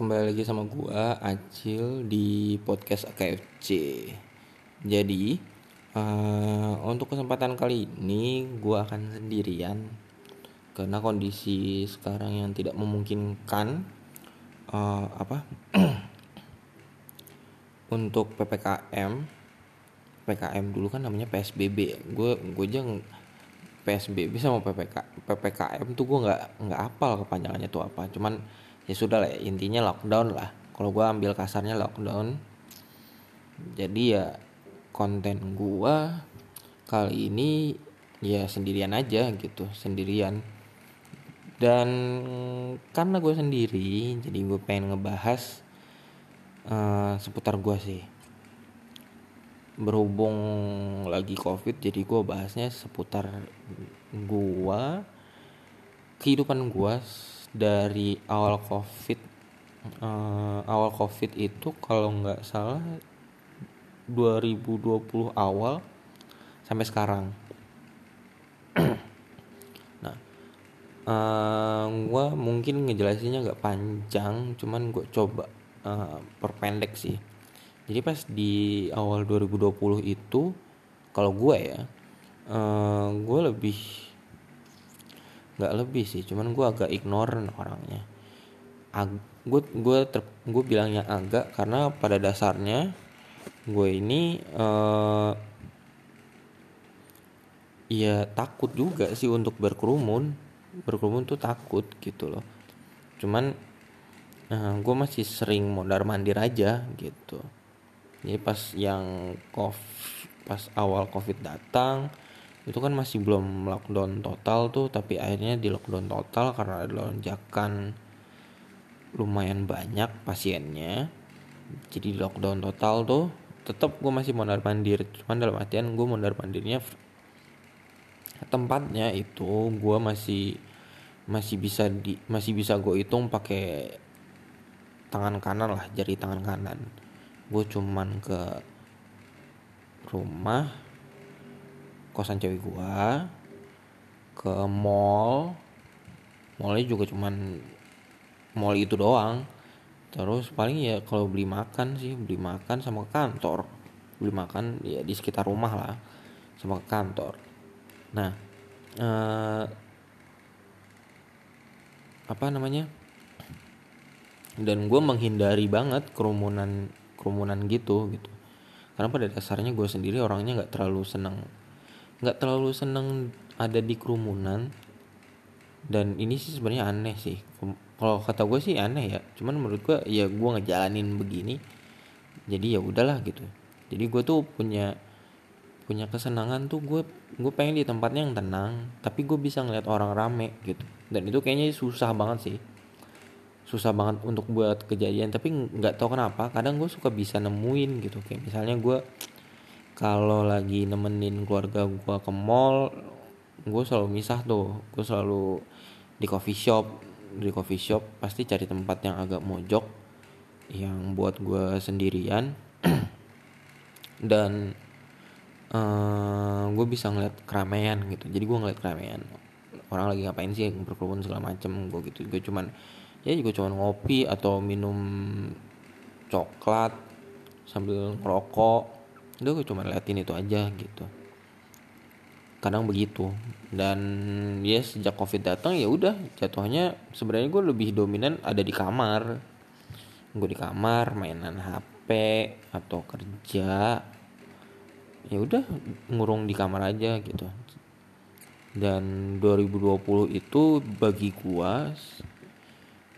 kembali lagi sama gua Acil di podcast AKFC. Jadi uh, untuk kesempatan kali ini gua akan sendirian. Karena kondisi sekarang yang tidak memungkinkan uh, apa untuk ppkm ppkm dulu kan namanya psbb gue gue aja psbb sama ppk ppkm tuh gue nggak nggak apal kepanjangannya tuh apa. Cuman ya sudah lah intinya lockdown lah. Kalau gue ambil kasarnya lockdown. Jadi ya konten gue kali ini ya sendirian aja gitu sendirian. Dan karena gue sendiri jadi gue pengen ngebahas uh, seputar gue sih. Berhubung lagi covid jadi gue bahasnya seputar gue kehidupan gue dari awal covid uh, awal covid itu kalau nggak salah 2020 awal sampai sekarang. Nah uh, eh, gue mungkin ngejelasinnya nggak panjang cuman gue coba uh, perpendek sih. Jadi pas di awal 2020 itu kalau gue ya uh, gue lebih nggak lebih sih cuman gue agak ignore orangnya. Gue gue gue bilangnya agak karena pada dasarnya gue ini uh, ya takut juga sih untuk berkerumun. Berkerumun tuh takut gitu loh. Cuman uh, gue masih sering mondar mandir aja gitu. Jadi pas yang covid pas awal covid datang itu kan masih belum lockdown total tuh tapi akhirnya di lockdown total karena ada lonjakan lumayan banyak pasiennya. Jadi di lockdown total tuh tetap gue masih mondar mandir. Cuman dalam artian gue mondar mandirnya tempatnya itu gue masih masih bisa di masih bisa gue hitung pakai tangan kanan lah jari tangan kanan. Gue cuman ke rumah kosan cewek gua ke mall. Mallnya juga cuman mall itu doang. Terus paling ya kalau beli makan sih beli makan sama ke kantor. Beli makan ya di sekitar rumah lah sama ke kantor. Nah eh, apa namanya? Dan gue menghindari banget kerumunan kerumunan gitu gitu. Karena pada dasarnya gue sendiri orangnya nggak terlalu senang nggak terlalu seneng ada di kerumunan. Dan ini sih sebenarnya aneh sih. Kalau kata gue sih aneh ya. Cuman menurut gue ya gue ngejalanin begini jadi ya udahlah gitu. Jadi gue tuh punya punya kesenangan tuh gue gue pengen di tempatnya yang tenang tapi gue bisa ngeliat orang rame gitu. Dan itu kayaknya susah banget sih. Susah banget untuk buat kejadian tapi nggak tahu kenapa kadang gue suka bisa nemuin gitu. Kayak misalnya gue kalau lagi nemenin keluarga gue ke mall gue selalu misah tuh. Gue selalu di coffee shop. Di coffee shop pasti cari tempat yang agak mojok yang buat gue sendirian. Dan uh, eh, gue bisa ngeliat keramaian gitu. Jadi gue ngeliat keramaian. Orang lagi ngapain sih berkerumun segala macem gue gitu. Gue cuman ya gue cuman ngopi atau minum coklat sambil ngerokok udah gue cuma liatin itu aja gitu. Kadang begitu. Dan ya sejak covid datang ya udah jatuhnya sebenarnya gue lebih dominan ada di kamar. Gue di kamar mainan hp atau kerja. Ya udah ngurung di kamar aja gitu. Dan 2020 itu bagi gua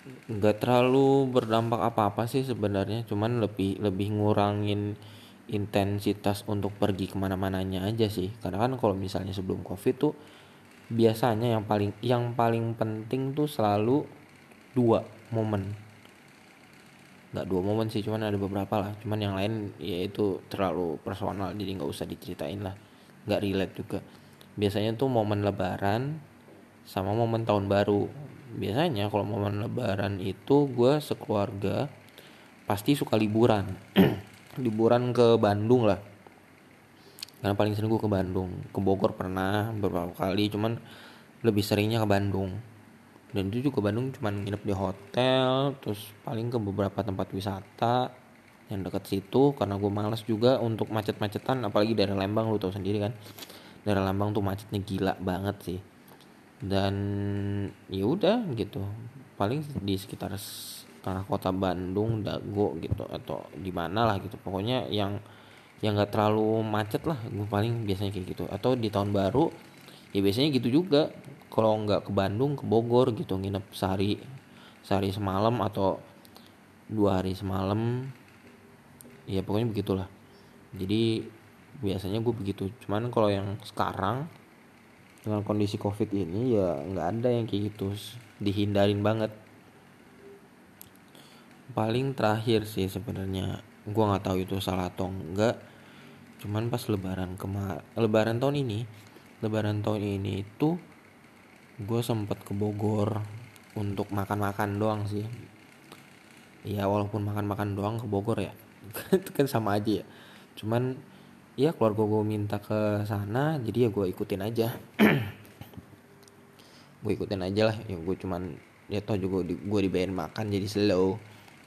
nggak terlalu berdampak apa-apa sih sebenarnya. Cuman lebih lebih ngurangin intensitas untuk pergi ke mana-mananya aja sih. Karena kan kalau misalnya sebelum covid tuh biasanya yang paling yang paling penting tuh selalu dua momen. Nggak dua momen sih cuman ada beberapa lah. Cuman yang lain ya itu terlalu personal jadi nggak usah diceritain lah. Nggak relate juga. Biasanya tuh momen lebaran sama momen tahun baru. Biasanya kalau momen lebaran itu gue sekeluarga pasti suka liburan liburan ke Bandung lah. Karena paling sering gue ke Bandung. Ke Bogor pernah beberapa kali cuman lebih seringnya ke Bandung. Dan itu juga Bandung cuman nginep di hotel terus paling ke beberapa tempat wisata yang dekat situ karena gue malas juga untuk macet-macetan apalagi dari Lembang lu tau sendiri kan. Dari Lembang tuh macetnya gila banget sih. Dan ya udah gitu. Paling di sekitar tanah kota Bandung Dago gitu atau di mana lah gitu. Pokoknya yang yang nggak terlalu macet lah gue paling biasanya kayak gitu. Atau di tahun baru ya biasanya gitu juga. Kalau nggak ke Bandung ke Bogor gitu nginep sehari sehari semalam atau dua hari semalam. Ya pokoknya begitulah. Jadi biasanya gue begitu. Cuman kalau yang sekarang dengan kondisi covid ini ya nggak ada yang kayak gitu. Dihindarin banget paling terakhir sih sebenarnya. Gue nggak tahu itu salah atau enggak. Cuman pas lebaran kemar lebaran tahun ini lebaran tahun ini itu gue sempet ke Bogor untuk makan-makan doang sih. Ya walaupun makan-makan doang ke Bogor ya. Itu kan sama aja ya. Cuman ya keluarga gue minta ke sana jadi ya gue ikutin aja. Gue ikutin aja lah. Ya gue cuman ya tau juga gue dibayar makan jadi slow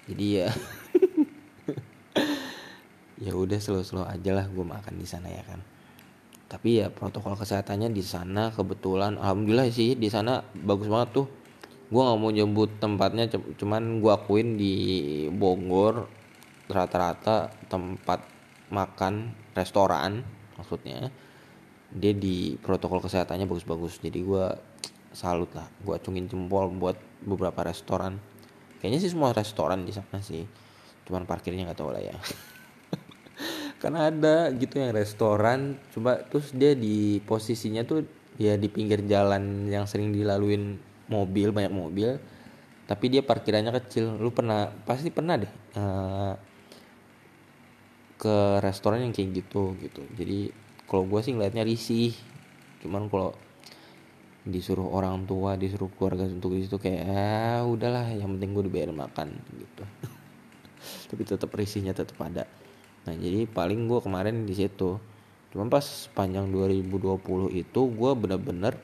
jadi ya. Ya udah slow slow aja lah gue makan di sana ya kan. Tapi ya protokol kesehatannya di sana kebetulan alhamdulillah sih di sana bagus banget tuh. Gue nggak mau nyebut tempatnya cuman gue akuin di Bogor rata-rata tempat makan restoran maksudnya dia di protokol kesehatannya bagus-bagus. Jadi gue salut lah gue acungin jempol buat beberapa restoran kayaknya sih semua restoran di sana sih. Cuman parkirnya nggak tahu lah ya. Karena ada gitu yang restoran coba terus dia di posisinya tuh ya di pinggir jalan yang sering dilaluin mobil banyak mobil. Tapi dia parkirannya kecil. Lu pernah pasti pernah deh uh, ke restoran yang kayak gitu gitu. Jadi kalau gue sih ngeliatnya risih. Cuman kalau disuruh orang tua disuruh keluarga untuk di situ kayak ah udahlah yang penting gue dibayar makan gitu. Tapi tetap risihnya tetap ada. Nah jadi paling gue kemarin di situ. Cuma pas panjang 2020 itu gue bener-bener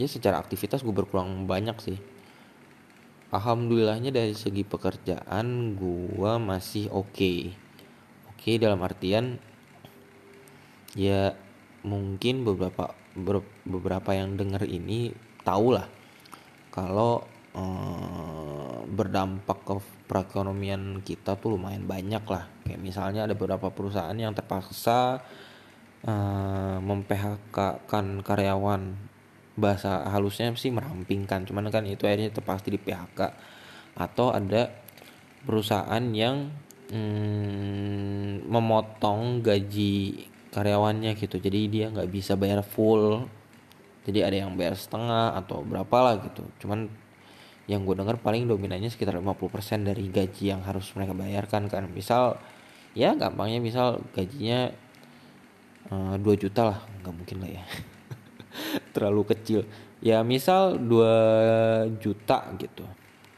ya secara aktivitas gue berkurang banyak sih. Alhamdulillahnya dari segi pekerjaan gue masih oke. Okay. oke okay, dalam artian ya mungkin beberapa beberapa yang denger ini tahu lah kalau eh, berdampak ke perekonomian kita tuh lumayan banyak lah kayak misalnya ada beberapa perusahaan yang terpaksa uh, memphk kan karyawan. Bahasa halusnya sih merampingkan cuman kan itu akhirnya terpaksa di PHK atau ada perusahaan yang hmm, memotong gaji karyawannya gitu. Jadi dia nggak bisa bayar full. Jadi ada yang bayar setengah atau berapa lah gitu. Cuman yang gue dengar paling dominannya sekitar 50% dari gaji yang harus mereka bayarkan kan. Misal ya gampangnya misal gajinya uh, eh, 2 juta lah. Nggak mungkin lah ya. Terlalu kecil. Ya misal 2 juta gitu.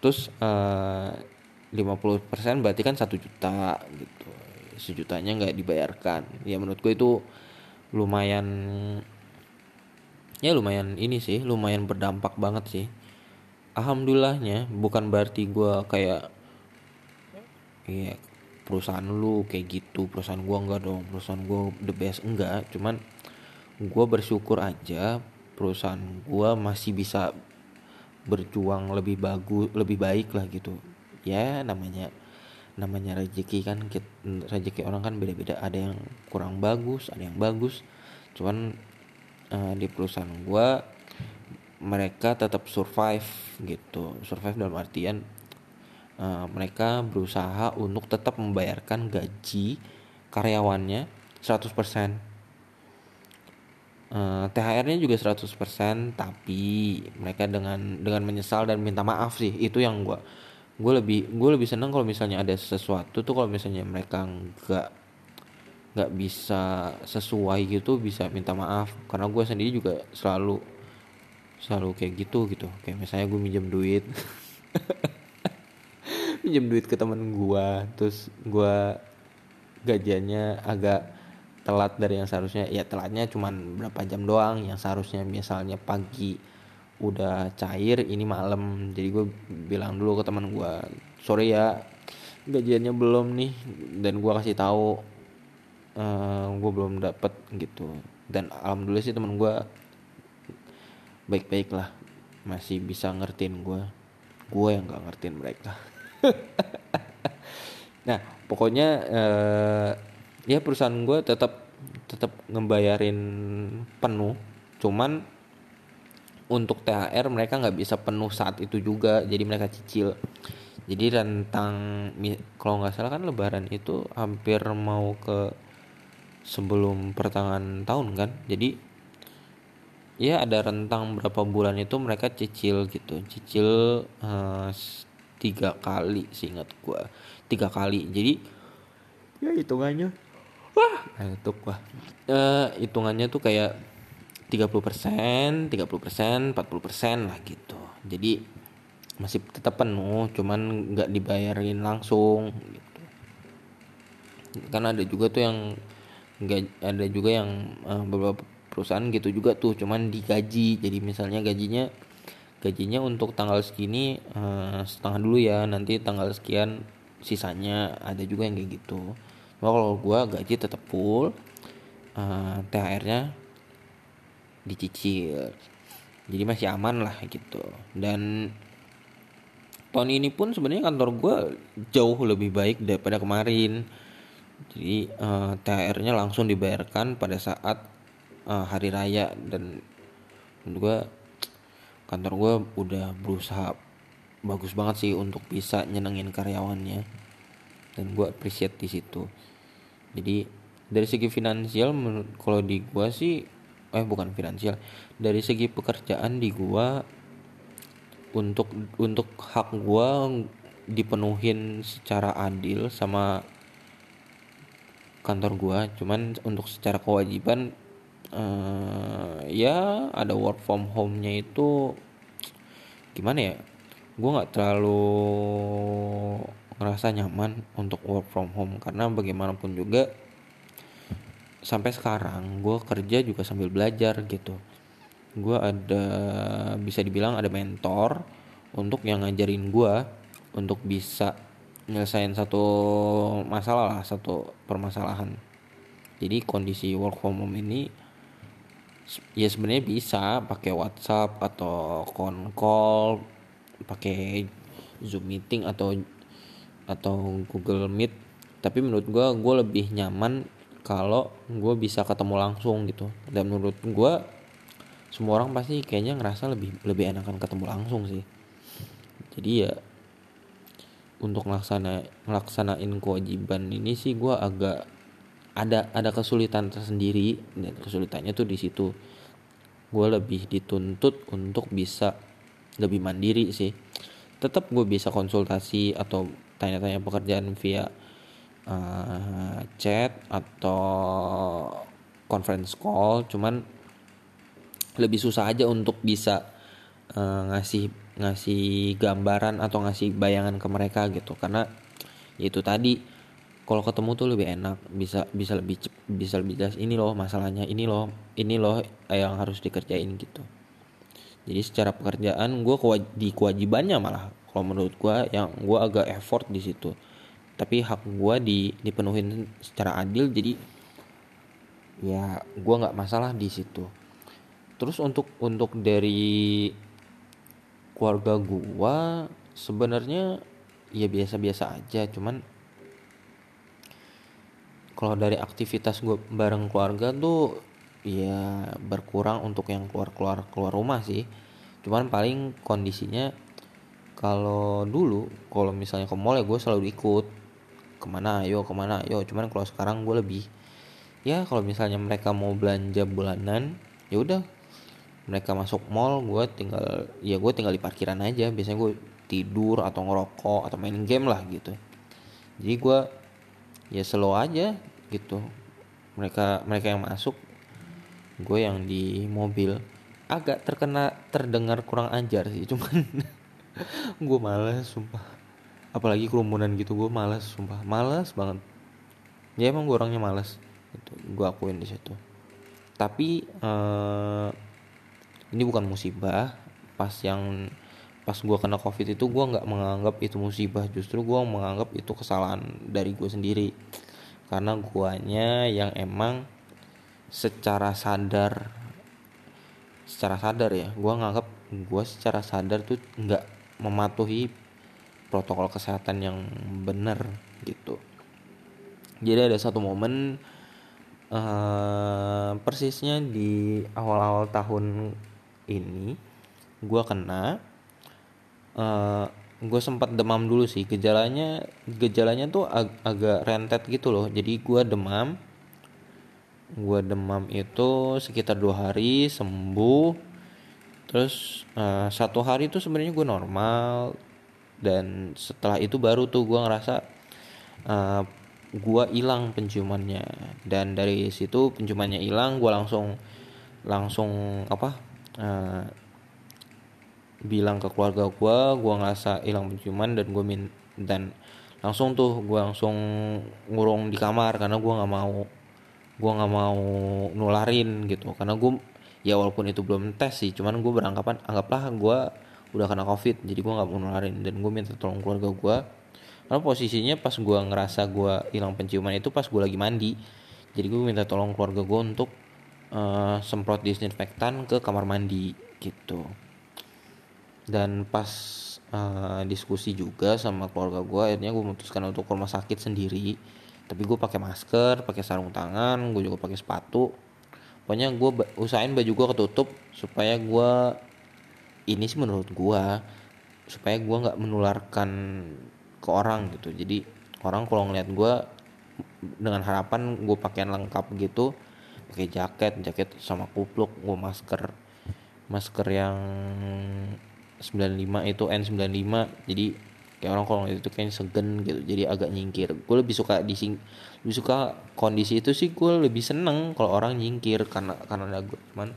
Terus uh, eh, 50% berarti kan satu juta gitu sejutanya nggak dibayarkan. Ya menurut gue itu lumayan ya lumayan ini sih lumayan berdampak banget sih. Alhamdulillahnya bukan berarti gue kayak ya perusahaan lu kayak gitu perusahaan gue enggak dong perusahaan gue the best enggak cuman gue bersyukur aja perusahaan gue masih bisa berjuang lebih bagus lebih baik lah gitu. Ya namanya namanya rezeki kan rezeki orang kan beda-beda. Ada yang kurang bagus ada yang bagus. Cuman uh, di perusahaan gue mereka tetap survive gitu. Survive dalam artian uh, mereka berusaha untuk tetap membayarkan gaji karyawannya 100% Uh, THR-nya juga 100% tapi mereka dengan dengan menyesal dan minta maaf sih. Itu yang gue gue lebih gue lebih senang kalau misalnya ada sesuatu tuh kalau misalnya mereka nggak nggak bisa sesuai gitu bisa minta maaf. Karena gue sendiri juga selalu selalu kayak gitu gitu. Kayak misalnya gue minjem duit. Minjem duit ke temen gue terus gue gajiannya agak telat dari yang seharusnya. Ya telatnya cuman berapa jam doang yang seharusnya. Misalnya pagi udah cair ini malam. Jadi gue bilang dulu ke teman gue sorry ya gajiannya belum nih dan gue kasih tahu uh, gue belum dapet gitu. Dan alhamdulillah sih teman gue baik-baik lah masih bisa ngertiin gue gue yang gak ngertiin mereka. Nah pokoknya uh, ya perusahaan gue tetap tetap ngebayarin penuh. Cuman untuk THR mereka nggak bisa penuh saat itu juga jadi mereka cicil. Jadi rentang kalau nggak salah kan lebaran itu hampir mau ke sebelum pertengahan tahun kan? Jadi ya ada rentang berapa bulan itu mereka cicil gitu. Cicil uh, tiga kali seingat gua. Tiga kali. Jadi ya hitungannya. Wah nah, itu wah uh, hitungannya tuh kayak 30%, 30%, 40% lah gitu. Jadi masih tetap penuh, cuman nggak dibayarin langsung gitu. Karena ada juga tuh yang nggak ada juga yang uh, beberapa perusahaan gitu juga tuh, cuman digaji. Jadi misalnya gajinya gajinya untuk tanggal segini uh, setengah dulu ya, nanti tanggal sekian sisanya ada juga yang kayak gitu. Cuma kalau gua gaji tetap full, uh, THR-nya dicicil. Jadi masih aman lah gitu. Dan tahun ini pun sebenarnya kantor gue jauh lebih baik daripada kemarin. Jadi uh, eh, THR-nya langsung dibayarkan pada saat uh, hari raya. Dan gue kantor gue udah berusaha bagus banget sih untuk bisa nyenengin karyawannya. Dan gue appreciate di situ. Jadi dari segi finansial kalau di gue sih eh bukan finansial. Dari segi pekerjaan di gua untuk untuk hak gua dipenuhin secara adil sama kantor gua. Cuman untuk secara kewajiban uh, ya ada work from home-nya itu gimana ya? Gua nggak terlalu ngerasa nyaman untuk work from home. Karena bagaimanapun juga sampai sekarang gue kerja juga sambil belajar gitu. Gue ada bisa dibilang ada mentor untuk yang ngajarin gue untuk bisa nyelesain satu masalah lah satu permasalahan. Jadi kondisi work from home ini ya sebenarnya bisa pakai WhatsApp atau con call pakai Zoom meeting atau atau Google Meet. Tapi menurut gue gue lebih nyaman kalau gue bisa ketemu langsung gitu. Dan menurut gue semua orang pasti kayaknya ngerasa lebih lebih enakan ketemu langsung sih. Jadi ya untuk ngelaksana ngelaksanain kewajiban ini sih gue agak ada ada kesulitan tersendiri. Dan kesulitannya tuh di situ. Gue lebih dituntut untuk bisa lebih mandiri sih. Tetap gue bisa konsultasi atau tanya-tanya pekerjaan via uh, chat atau conference call cuman lebih susah aja untuk bisa uh, ngasih ngasih gambaran atau ngasih bayangan ke mereka gitu. Karena itu tadi kalau ketemu tuh lebih enak bisa bisa lebih bisa lebih jelas ini loh masalahnya ini loh ini loh yang harus dikerjain gitu. Jadi secara pekerjaan gue di kewajibannya malah kalau menurut gue yang gue agak effort di situ tapi hak gue di dipenuhin secara adil jadi ya gue nggak masalah di situ. Terus untuk untuk dari keluarga gue sebenarnya ya biasa-biasa aja cuman kalau dari aktivitas gue bareng keluarga tuh ya berkurang untuk yang keluar keluar keluar rumah sih. Cuman paling kondisinya kalau dulu kalau misalnya ke mall ya gue selalu ikut ke mana ayo ke mana ayo. Cuman kalau sekarang gue lebih ya kalau misalnya mereka mau belanja bulanan ya udah. Mereka masuk mall gue tinggal ya gue tinggal di parkiran aja. Biasanya gue tidur atau ngerokok atau main game lah gitu. Jadi gue ya slow aja gitu. Mereka mereka yang masuk gue yang di mobil. Agak terkena terdengar kurang ajar sih cuman gue males sumpah apalagi kerumunan gitu gue malas sumpah. Malas banget. Ya emang gue orangnya malas itu gue akuin di situ. Tapi uh, ini bukan musibah. Pas yang pas gue kena covid itu gue nggak menganggap itu musibah. Justru gue menganggap itu kesalahan dari gue sendiri. Karena guanya yang emang secara sadar secara sadar ya gue nganggap gue secara sadar tuh nggak mematuhi protokol kesehatan yang benar gitu. Jadi ada satu momen uh, persisnya di awal-awal tahun ini gue kena uh, eh, gue sempat demam dulu sih. Gejalanya gejalanya tuh ag agak rentet gitu loh. Jadi gue demam gue demam itu sekitar dua hari sembuh. Terus uh, satu hari itu sebenarnya gue normal dan setelah itu baru tuh gue ngerasa uh, gue hilang penciumannya. Dan dari situ penciumannya hilang gue langsung langsung apa uh, bilang ke keluarga gue gue ngerasa hilang penciuman dan gue min dan langsung tuh gue langsung ngurung di kamar karena gue nggak mau gue nggak mau nularin gitu. Karena gue ya walaupun itu belum tes sih cuman gue beranggapan anggaplah gue udah kena covid jadi gue nggak mau nularin. Dan gue minta tolong keluarga gue karena posisinya pas gue ngerasa gue hilang penciuman itu pas gue lagi mandi. Jadi gue minta tolong keluarga gue untuk uh, semprot disinfektan ke kamar mandi gitu. Dan pas uh, diskusi juga sama keluarga gue akhirnya gue memutuskan untuk ke rumah sakit sendiri. Tapi gue pakai masker pakai sarung tangan gue juga pakai sepatu. Pokoknya gue usahain baju gue ketutup supaya gue ini sih menurut gue supaya gue nggak menularkan ke orang gitu. Jadi orang kalau ngeliat gue dengan harapan gue pakaian lengkap gitu pakai jaket jaket sama kupluk gue masker masker yang 95 itu N95 jadi kayak orang kalau itu kayak segen gitu jadi agak nyingkir. Gue lebih suka di lebih suka kondisi itu sih gue lebih seneng kalau orang nyingkir karena karena ada gue cuman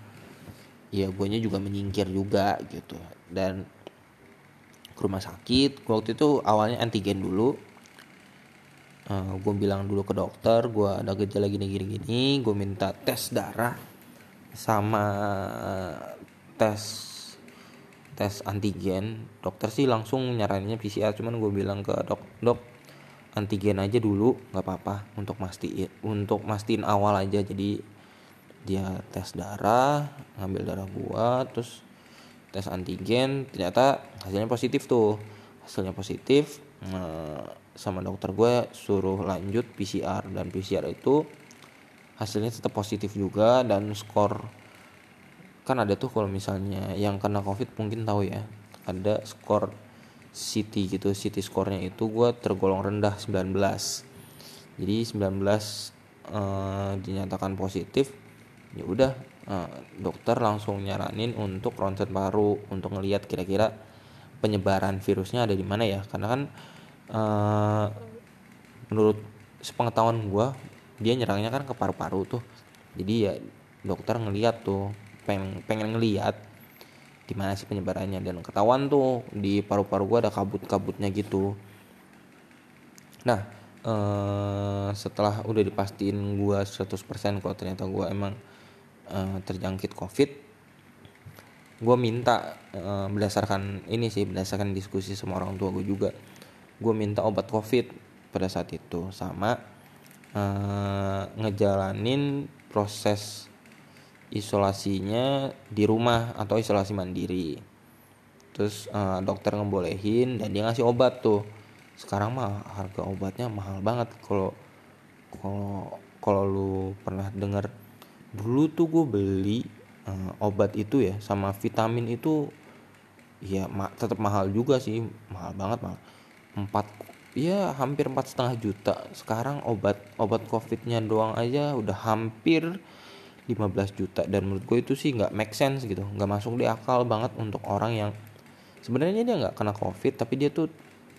ya guanya juga menyingkir juga gitu. Dan ke rumah sakit waktu itu awalnya antigen dulu. Uh, eh, gue bilang dulu ke dokter gue ada gejala gini gini gini gue minta tes darah sama tes tes antigen. Dokter sih langsung nyaraninnya PCR cuman gue bilang ke dok dok antigen aja dulu nggak apa-apa untuk mastiin untuk mastiin awal aja. Jadi dia tes darah ngambil darah gua terus tes antigen ternyata hasilnya positif tuh. Hasilnya positif nah, sama dokter gue suruh lanjut PCR dan PCR itu hasilnya tetap positif juga dan skor kan ada tuh kalau misalnya yang kena covid mungkin tahu ya ada skor CT gitu CT skornya itu gue tergolong rendah 19 jadi 19 eh, dinyatakan positif ya udah eh, dokter langsung nyaranin untuk ronsen paru untuk ngelihat kira-kira penyebaran virusnya ada di mana ya. Karena kan eh, menurut sepengetahuan gue dia nyerangnya kan ke paru-paru tuh. Jadi ya dokter ngeliat tuh pengen pengen ngeliat di mana sih penyebarannya. Dan ketahuan tuh di paru-paru gue ada kabut-kabutnya gitu. Nah eh, setelah udah dipastiin gue 100% kalau ternyata gue emang eh, terjangkit covid gue minta eh, berdasarkan ini sih berdasarkan diskusi sama orang tua gue juga gue minta obat covid pada saat itu. Sama eh, ngejalanin proses isolasinya di rumah atau isolasi mandiri. Terus uh, dokter ngebolehin dan dia ngasih obat tuh. Sekarang mah harga obatnya mahal banget. Kalau kalau kalau lu pernah dengar dulu tuh gue beli uh, obat itu ya sama vitamin itu ya ma tetap mahal juga sih mahal banget mahal empat ya hampir empat setengah juta. Sekarang obat obat covidnya doang aja udah hampir 15 juta. Dan menurut gue itu sih nggak make sense gitu nggak masuk di akal banget untuk orang yang sebenarnya dia nggak kena covid tapi dia tuh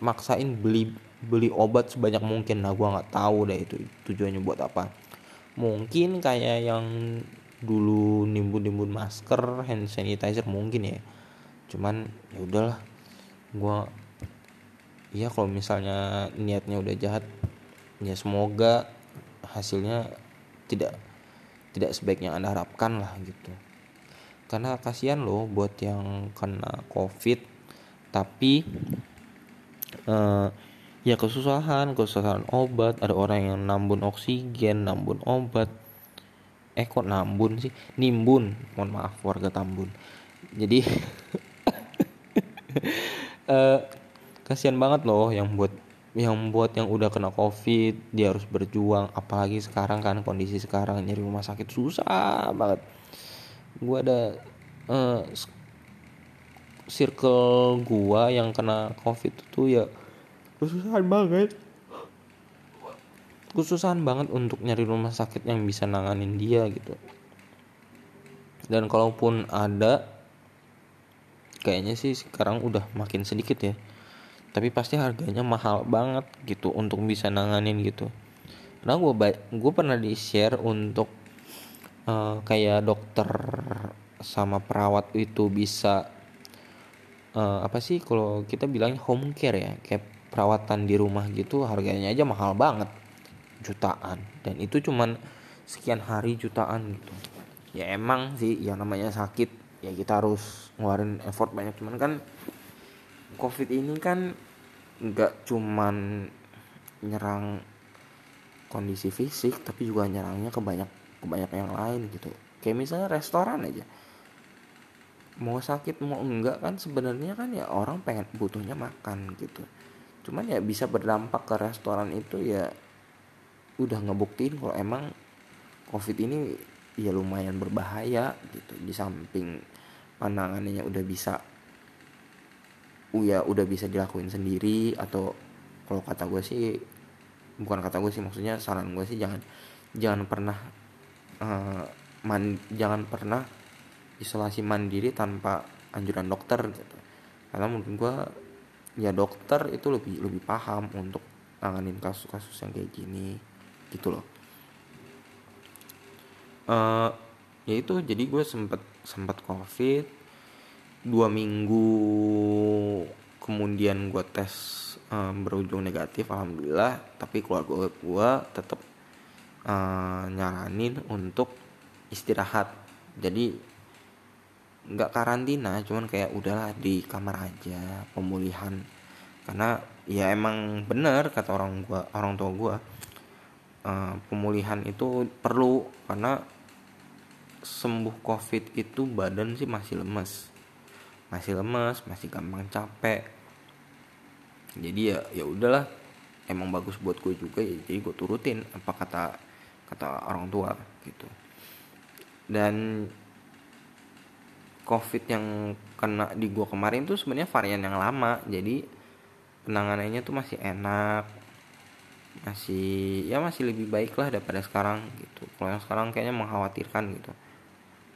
maksain beli beli obat sebanyak mungkin. Nah gue nggak tahu deh itu tujuannya buat apa mungkin kayak yang dulu nimbun-nimbun masker hand sanitizer mungkin ya. Cuman ya udahlah. Gue iya kalau misalnya niatnya udah jahat ya semoga hasilnya tidak tidak sebaik yang anda harapkan lah gitu. Karena kasihan loh buat yang kena covid. Tapi uh, ya kesusahan kesusahan obat. Ada orang yang nambun oksigen nambun obat. Eh kok nambun sih? Nimbun. Mohon maaf warga Tambun. Jadi uh, kasihan banget loh yang buat yang buat yang udah kena covid dia harus berjuang. Apalagi sekarang kan kondisi sekarang nyari rumah sakit susah banget. Gua ada uh, circle gua yang kena covid itu ya kesusahan banget. Kesusahan banget untuk nyari rumah sakit yang bisa nanganin dia gitu. Dan kalaupun ada kayaknya sih sekarang udah makin sedikit ya. Tapi pasti harganya mahal banget gitu untuk bisa nanganin gitu. Karena gue gue pernah di share untuk uh, kayak dokter sama perawat itu bisa uh, apa sih kalau kita bilangnya home care ya kayak perawatan di rumah gitu harganya aja mahal banget. Jutaan. Dan itu cuman sekian hari jutaan gitu. Ya emang sih yang namanya sakit ya kita harus ngeluarin effort banyak. Cuman kan covid ini kan nggak cuman nyerang kondisi fisik tapi juga nyerangnya ke banyak ke banyak yang lain gitu. Kayak misalnya restoran aja. Mau sakit mau enggak kan sebenarnya kan ya orang pengen butuhnya makan gitu cuman ya bisa berdampak ke restoran itu ya udah ngebuktiin kalau emang covid ini ya lumayan berbahaya gitu. Di samping pandangannya udah bisa ya udah bisa dilakuin sendiri atau kalau kata gue sih bukan kata gue sih maksudnya saran gue sih jangan jangan pernah uh, man, jangan pernah isolasi mandiri tanpa anjuran dokter gitu. Karena mungkin gue ya dokter itu lebih lebih paham untuk nanganin kasus-kasus yang kayak gini gitu loh. Uh, ya itu jadi gue sempet sempet covid. Dua minggu kemudian gue tes um, berujung negatif alhamdulillah. Tapi keluarga gue tetap uh, nyaranin untuk istirahat. Jadi nggak karantina cuman kayak udahlah di kamar aja pemulihan. Karena ya emang bener kata orang gua orang tua gua uh, pemulihan itu perlu karena sembuh covid itu badan sih masih lemes. Masih lemes masih gampang capek. Jadi ya ya udahlah emang bagus buat gue juga ya jadi gue turutin apa kata kata orang tua gitu. Dan covid yang kena di gue kemarin tuh sebenarnya varian yang lama. Jadi penanganannya tuh masih enak. Masih ya masih lebih baik lah daripada sekarang gitu. Kalau yang sekarang kayaknya mengkhawatirkan gitu.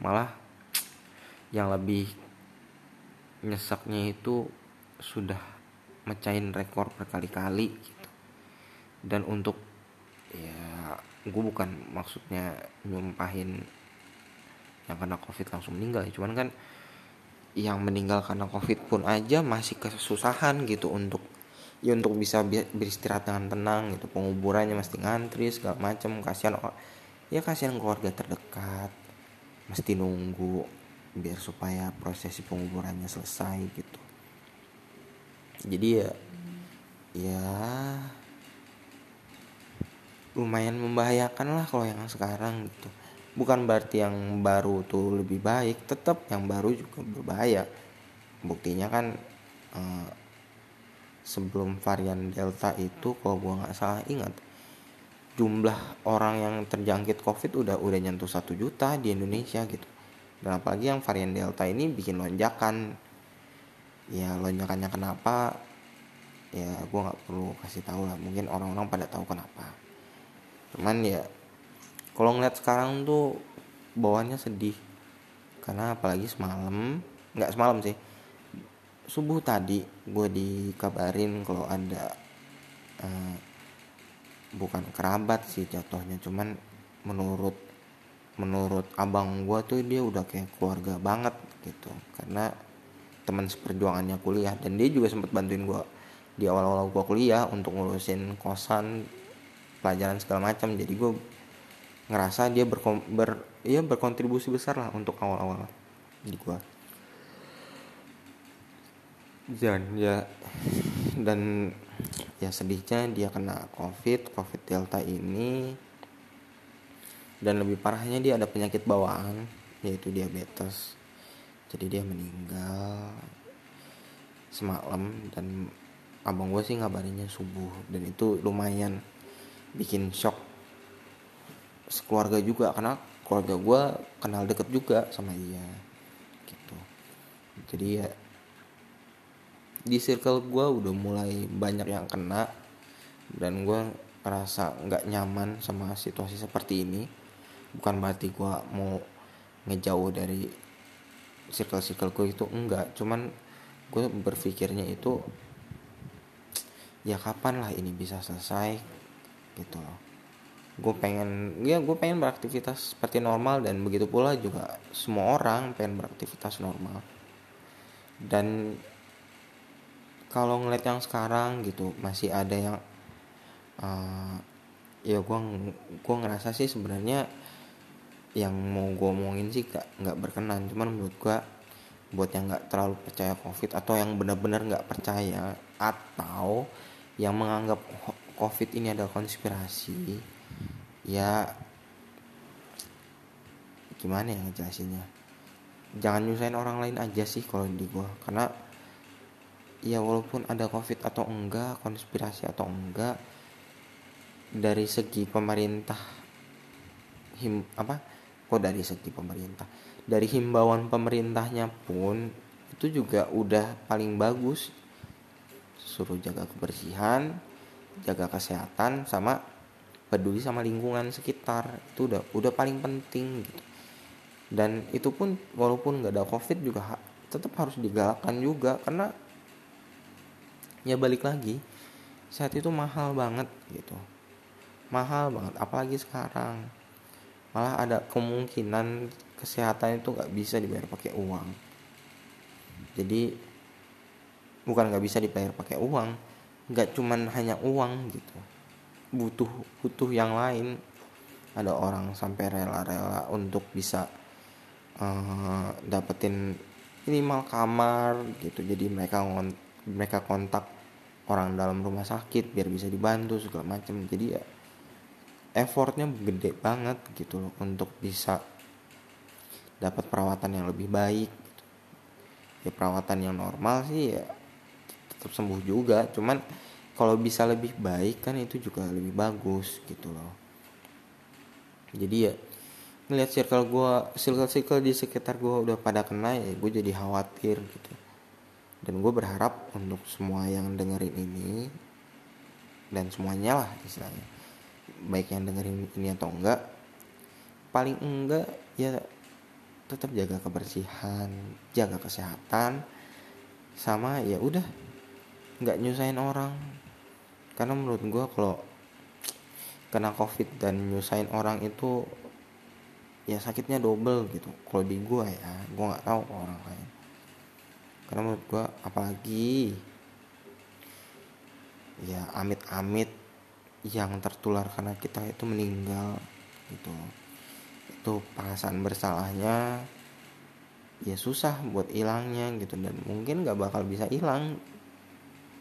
Malah yang lebih nyeseknya itu sudah mecahin rekor berkali-kali gitu. Dan untuk ya gue bukan maksudnya nyumpahin yang kena covid langsung meninggal cuman kan yang meninggal karena covid pun aja masih kesusahan gitu untuk ya untuk bisa beristirahat dengan tenang gitu. Penguburannya mesti ngantri segala macam kasihan ya kasihan keluarga terdekat. Mesti nunggu biar supaya prosesi penguburannya selesai gitu. Jadi ya ya lumayan membahayakan lah kalau yang sekarang gitu bukan berarti yang baru tuh lebih baik tetap yang baru juga berbahaya. Buktinya kan eh, sebelum varian delta itu kalau gue nggak salah ingat jumlah orang yang terjangkit covid udah udah nyentuh satu juta di Indonesia gitu. Dan apalagi yang varian delta ini bikin lonjakan. Ya lonjakannya kenapa? Ya gue nggak perlu kasih tahu lah. Mungkin orang-orang pada tahu kenapa. Cuman ya kalau ngeliat sekarang tuh bawaannya sedih. Karena apalagi semalam nggak semalam sih. Subuh tadi gue dikabarin kalau ada uh, bukan kerabat sih jatuhnya cuman menurut menurut abang gue tuh dia udah kayak keluarga banget gitu. Karena teman seperjuangannya kuliah dan dia juga sempat bantuin gue di awal-awal gue kuliah untuk ngurusin kosan pelajaran segala macam. Jadi gue ngerasa dia berkom ber ya berkontribusi besar lah untuk awal-awal di gua. Dan ya dan ya sedihnya dia kena covid covid delta ini. Dan lebih parahnya dia ada penyakit bawaan yaitu diabetes. Jadi dia meninggal semalam dan abang gue sih ngabarinnya subuh. Dan itu lumayan bikin shock sekeluarga juga karena keluarga gue kenal deket juga sama dia gitu. Jadi ya di circle gue udah mulai banyak yang kena dan gue ngerasa nggak nyaman sama situasi seperti ini. Bukan berarti gue mau ngejauh dari circle-circle gue itu enggak. Cuman gue berpikirnya itu ya kapan lah ini bisa selesai gitu loh gue pengen ya gue pengen beraktivitas seperti normal dan begitu pula juga semua orang pengen beraktivitas normal. Dan kalau ngeliat yang sekarang gitu masih ada yang uh, ya gue gue ngerasa sih sebenarnya yang mau gue omongin sih gak nggak berkenan. Cuman menurut gue buat yang nggak terlalu percaya covid atau yang benar-benar nggak percaya atau yang menganggap covid ini adalah konspirasi ya gimana ya ngejelasinnya? Jangan nyusahin orang lain aja sih kalau di gua. Karena ya walaupun ada covid atau enggak konspirasi atau enggak dari segi pemerintah him apa? Kok dari segi pemerintah. Dari himbauan pemerintahnya pun itu juga udah paling bagus. Suruh jaga kebersihan jaga kesehatan sama peduli sama lingkungan sekitar itu udah udah paling penting gitu. Dan itu pun walaupun nggak ada covid juga tetap harus digalakkan juga karena ya balik lagi saat itu mahal banget gitu. Mahal banget apalagi sekarang. Malah ada kemungkinan kesehatan itu nggak bisa dibayar pakai uang. Jadi bukan nggak bisa dibayar pakai uang nggak cuman hanya uang gitu butuh butuh yang lain. Ada orang sampai rela-rela untuk bisa uh, dapetin minimal kamar gitu. Jadi mereka ngon mereka kontak orang dalam rumah sakit biar bisa dibantu segala macam. Jadi ya effortnya gede banget gitu loh untuk bisa dapat perawatan yang lebih baik gitu. ya perawatan yang normal sih ya tetap sembuh juga. Cuman kalau bisa lebih baik kan itu juga lebih bagus gitu loh. Jadi ya ngeliat circle gue circle circle di sekitar gue udah pada kena ya gue jadi khawatir gitu. Dan gue berharap untuk semua yang dengerin ini dan semuanya lah istilahnya baik yang dengerin ini atau enggak paling enggak ya tetap jaga kebersihan jaga kesehatan sama ya udah nggak nyusahin orang karena menurut gue kalau kena covid dan nyusahin orang itu ya sakitnya double gitu. Kalau di gue ya gue nggak tahu orang lain. Karena menurut gue apalagi ya amit-amit yang tertular karena kita itu meninggal gitu. Itu perasaan bersalahnya ya susah buat hilangnya gitu. Dan mungkin gak bakal bisa hilang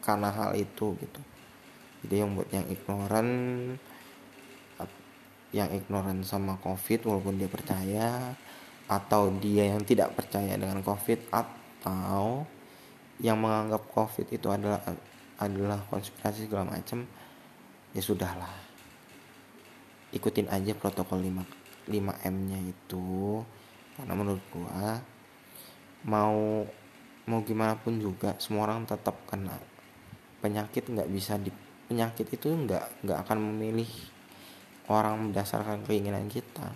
karena hal itu gitu jadi yang buat yang ignoran yang ignoran sama covid walaupun dia percaya atau dia yang tidak percaya dengan covid atau yang menganggap covid itu adalah adalah konspirasi segala macam ya sudahlah. Ikutin aja protokol 5 5M nya itu. Karena menurut gua mau mau gimana pun juga semua orang tetap kena. Penyakit nggak bisa di penyakit itu nggak nggak akan memilih orang berdasarkan keinginan kita.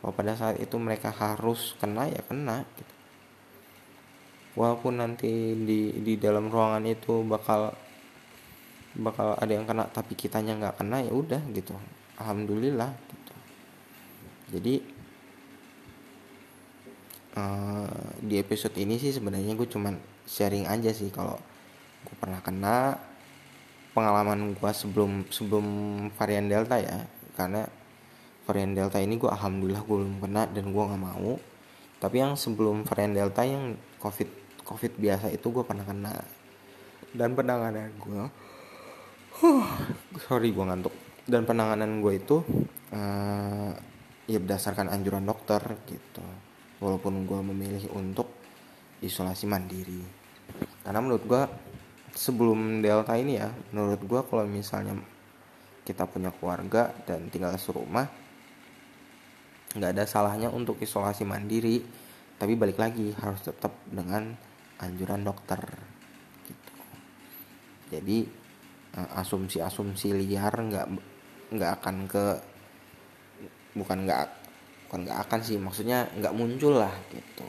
Bahwa pada saat itu mereka harus kena ya kena gitu. walaupun nanti di di dalam ruangan itu bakal bakal ada yang kena tapi kitanya nggak kena ya udah gitu. Alhamdulillah gitu. Jadi uh, di episode ini sih sebenarnya gue cuman sharing aja sih kalau gue pernah kena pengalaman gue sebelum sebelum varian delta ya. Karena varian delta ini gue alhamdulillah gue belum kena dan gue nggak mau. Tapi yang sebelum varian delta yang covid covid biasa itu gue pernah kena. Dan penanganan gue huh, sorry gue ngantuk. Dan penanganan gue itu uh, ya berdasarkan anjuran dokter gitu. Walaupun gue memilih untuk isolasi mandiri. Karena menurut gue sebelum delta ini ya menurut gue kalau misalnya kita punya keluarga dan tinggal serumah nggak ada salahnya untuk isolasi mandiri. Tapi balik lagi harus tetap dengan anjuran dokter gitu. Jadi eh, asumsi-asumsi liar nggak nggak akan ke bukan nggak bukan nggak akan sih maksudnya nggak muncul lah gitu.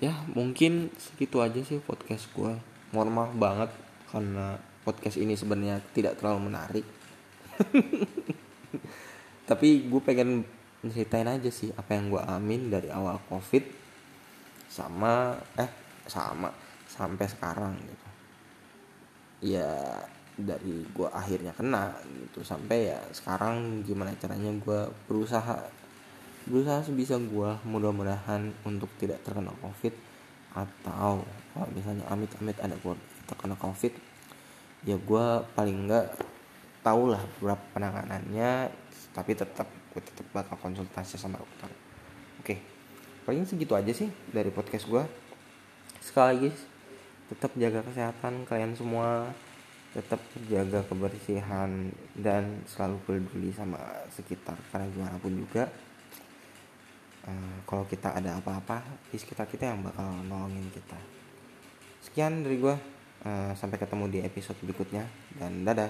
Ya mungkin segitu aja sih podcast gue mohon maaf banget karena podcast ini sebenarnya tidak terlalu menarik. Tapi gue pengen ceritain aja sih apa yang gue amin dari awal covid sama eh sama sampai sekarang gitu. Ya dari gue akhirnya kena gitu. Sampai ya sekarang gimana caranya gue berusaha berusaha sebisa gue mudah-mudahan untuk tidak terkena covid atau kalau misalnya amit-amit ada gue terkena covid ya gue paling enggak tau lah berapa penanganannya tapi tetap gue tetap bakal konsultasi sama dokter. Oke paling segitu aja sih dari podcast gue sekali lagi tetap jaga kesehatan kalian semua. Tetap jaga kebersihan dan selalu peduli sama sekitar karena gimana pun juga. Uh, kalau kita ada apa-apa di sekitar kita yang bakal nolongin kita sekian dari gue uh, sampai ketemu di episode berikutnya. Dan dadah